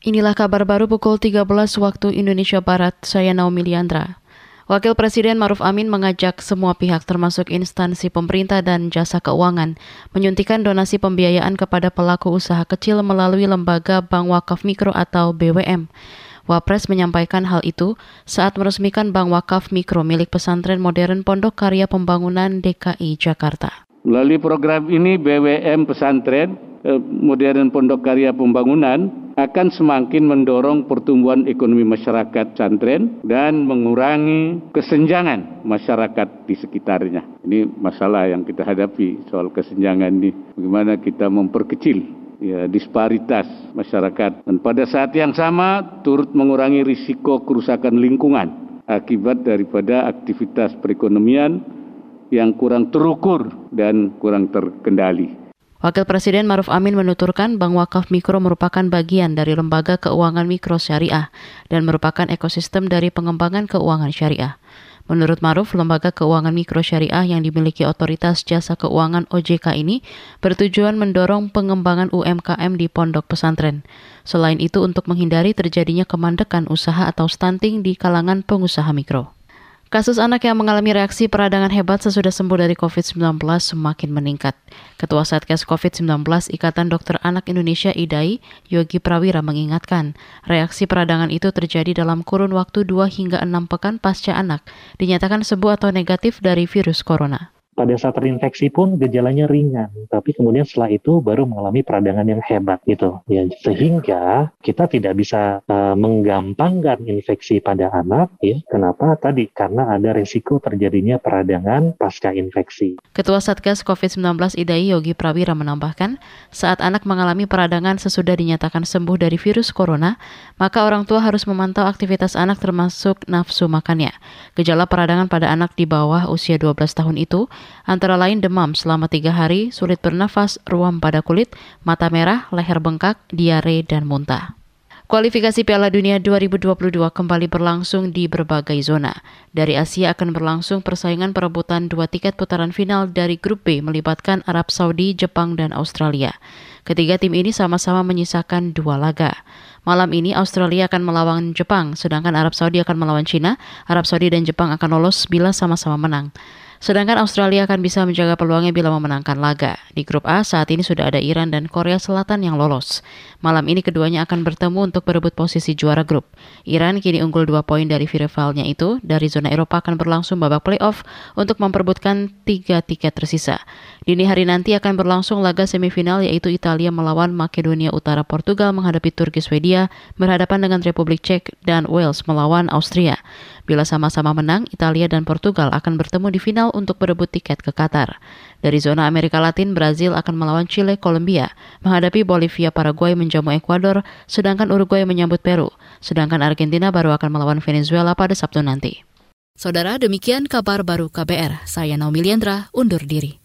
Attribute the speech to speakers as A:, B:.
A: Inilah kabar baru pukul 13 waktu Indonesia Barat. Saya Naomi Liandra. Wakil Presiden Maruf Amin mengajak semua pihak termasuk instansi pemerintah dan jasa keuangan menyuntikan donasi pembiayaan kepada pelaku usaha kecil melalui lembaga Bank Wakaf Mikro atau BWM. Wapres menyampaikan hal itu saat meresmikan Bank Wakaf Mikro milik pesantren modern Pondok Karya Pembangunan DKI Jakarta.
B: Melalui program ini BWM pesantren eh, modern Pondok Karya Pembangunan akan semakin mendorong pertumbuhan ekonomi masyarakat pesantren dan mengurangi kesenjangan masyarakat di sekitarnya. Ini masalah yang kita hadapi soal kesenjangan ini. Bagaimana kita memperkecil ya, disparitas masyarakat dan pada saat yang sama turut mengurangi risiko kerusakan lingkungan akibat daripada aktivitas perekonomian yang kurang terukur dan kurang terkendali.
A: Wakil Presiden Maruf Amin menuturkan Bank Wakaf Mikro merupakan bagian dari lembaga keuangan mikro syariah dan merupakan ekosistem dari pengembangan keuangan syariah. Menurut Maruf, lembaga keuangan mikro syariah yang dimiliki Otoritas Jasa Keuangan OJK ini bertujuan mendorong pengembangan UMKM di pondok pesantren. Selain itu untuk menghindari terjadinya kemandekan usaha atau stunting di kalangan pengusaha mikro. Kasus anak yang mengalami reaksi peradangan hebat sesudah sembuh dari COVID-19 semakin meningkat. Ketua Satgas COVID-19 Ikatan Dokter Anak Indonesia IDAI, Yogi Prawira mengingatkan, reaksi peradangan itu terjadi dalam kurun waktu 2 hingga 6 pekan pasca anak dinyatakan sembuh atau negatif dari virus corona
C: pada saat terinfeksi pun gejalanya ringan, tapi kemudian setelah itu baru mengalami peradangan yang hebat gitu. Ya, sehingga kita tidak bisa uh, menggampangkan infeksi pada anak ya. Kenapa? Tadi karena ada risiko terjadinya peradangan pasca infeksi.
A: Ketua Satgas COVID-19 IDAI Yogi Prawira menambahkan, saat anak mengalami peradangan sesudah dinyatakan sembuh dari virus corona, maka orang tua harus memantau aktivitas anak termasuk nafsu makannya. Gejala peradangan pada anak di bawah usia 12 tahun itu antara lain demam selama tiga hari, sulit bernafas, ruam pada kulit, mata merah, leher bengkak, diare, dan muntah. Kualifikasi Piala Dunia 2022 kembali berlangsung di berbagai zona. Dari Asia akan berlangsung persaingan perebutan dua tiket putaran final dari grup B melibatkan Arab Saudi, Jepang, dan Australia. Ketiga tim ini sama-sama menyisakan dua laga. Malam ini Australia akan melawan Jepang, sedangkan Arab Saudi akan melawan China. Arab Saudi dan Jepang akan lolos bila sama-sama menang. Sedangkan Australia akan bisa menjaga peluangnya bila memenangkan laga. Di grup A saat ini sudah ada Iran dan Korea Selatan yang lolos. Malam ini keduanya akan bertemu untuk berebut posisi juara grup. Iran kini unggul dua poin dari rivalnya itu. Dari zona Eropa akan berlangsung babak playoff untuk memperebutkan tiga tiket tersisa. Dini hari nanti akan berlangsung laga semifinal yaitu Italia melawan Makedonia Utara Portugal menghadapi Turki Swedia berhadapan dengan Republik Cek dan Wales melawan Austria. Bila sama-sama menang, Italia dan Portugal akan bertemu di final untuk berebut tiket ke Qatar. Dari zona Amerika Latin, Brazil akan melawan Chile, Kolombia, menghadapi Bolivia, Paraguay menjamu Ekuador, sedangkan Uruguay menyambut Peru, sedangkan Argentina baru akan melawan Venezuela pada Sabtu nanti. Saudara, demikian kabar baru KBR. Saya Naomi Liandra, undur diri.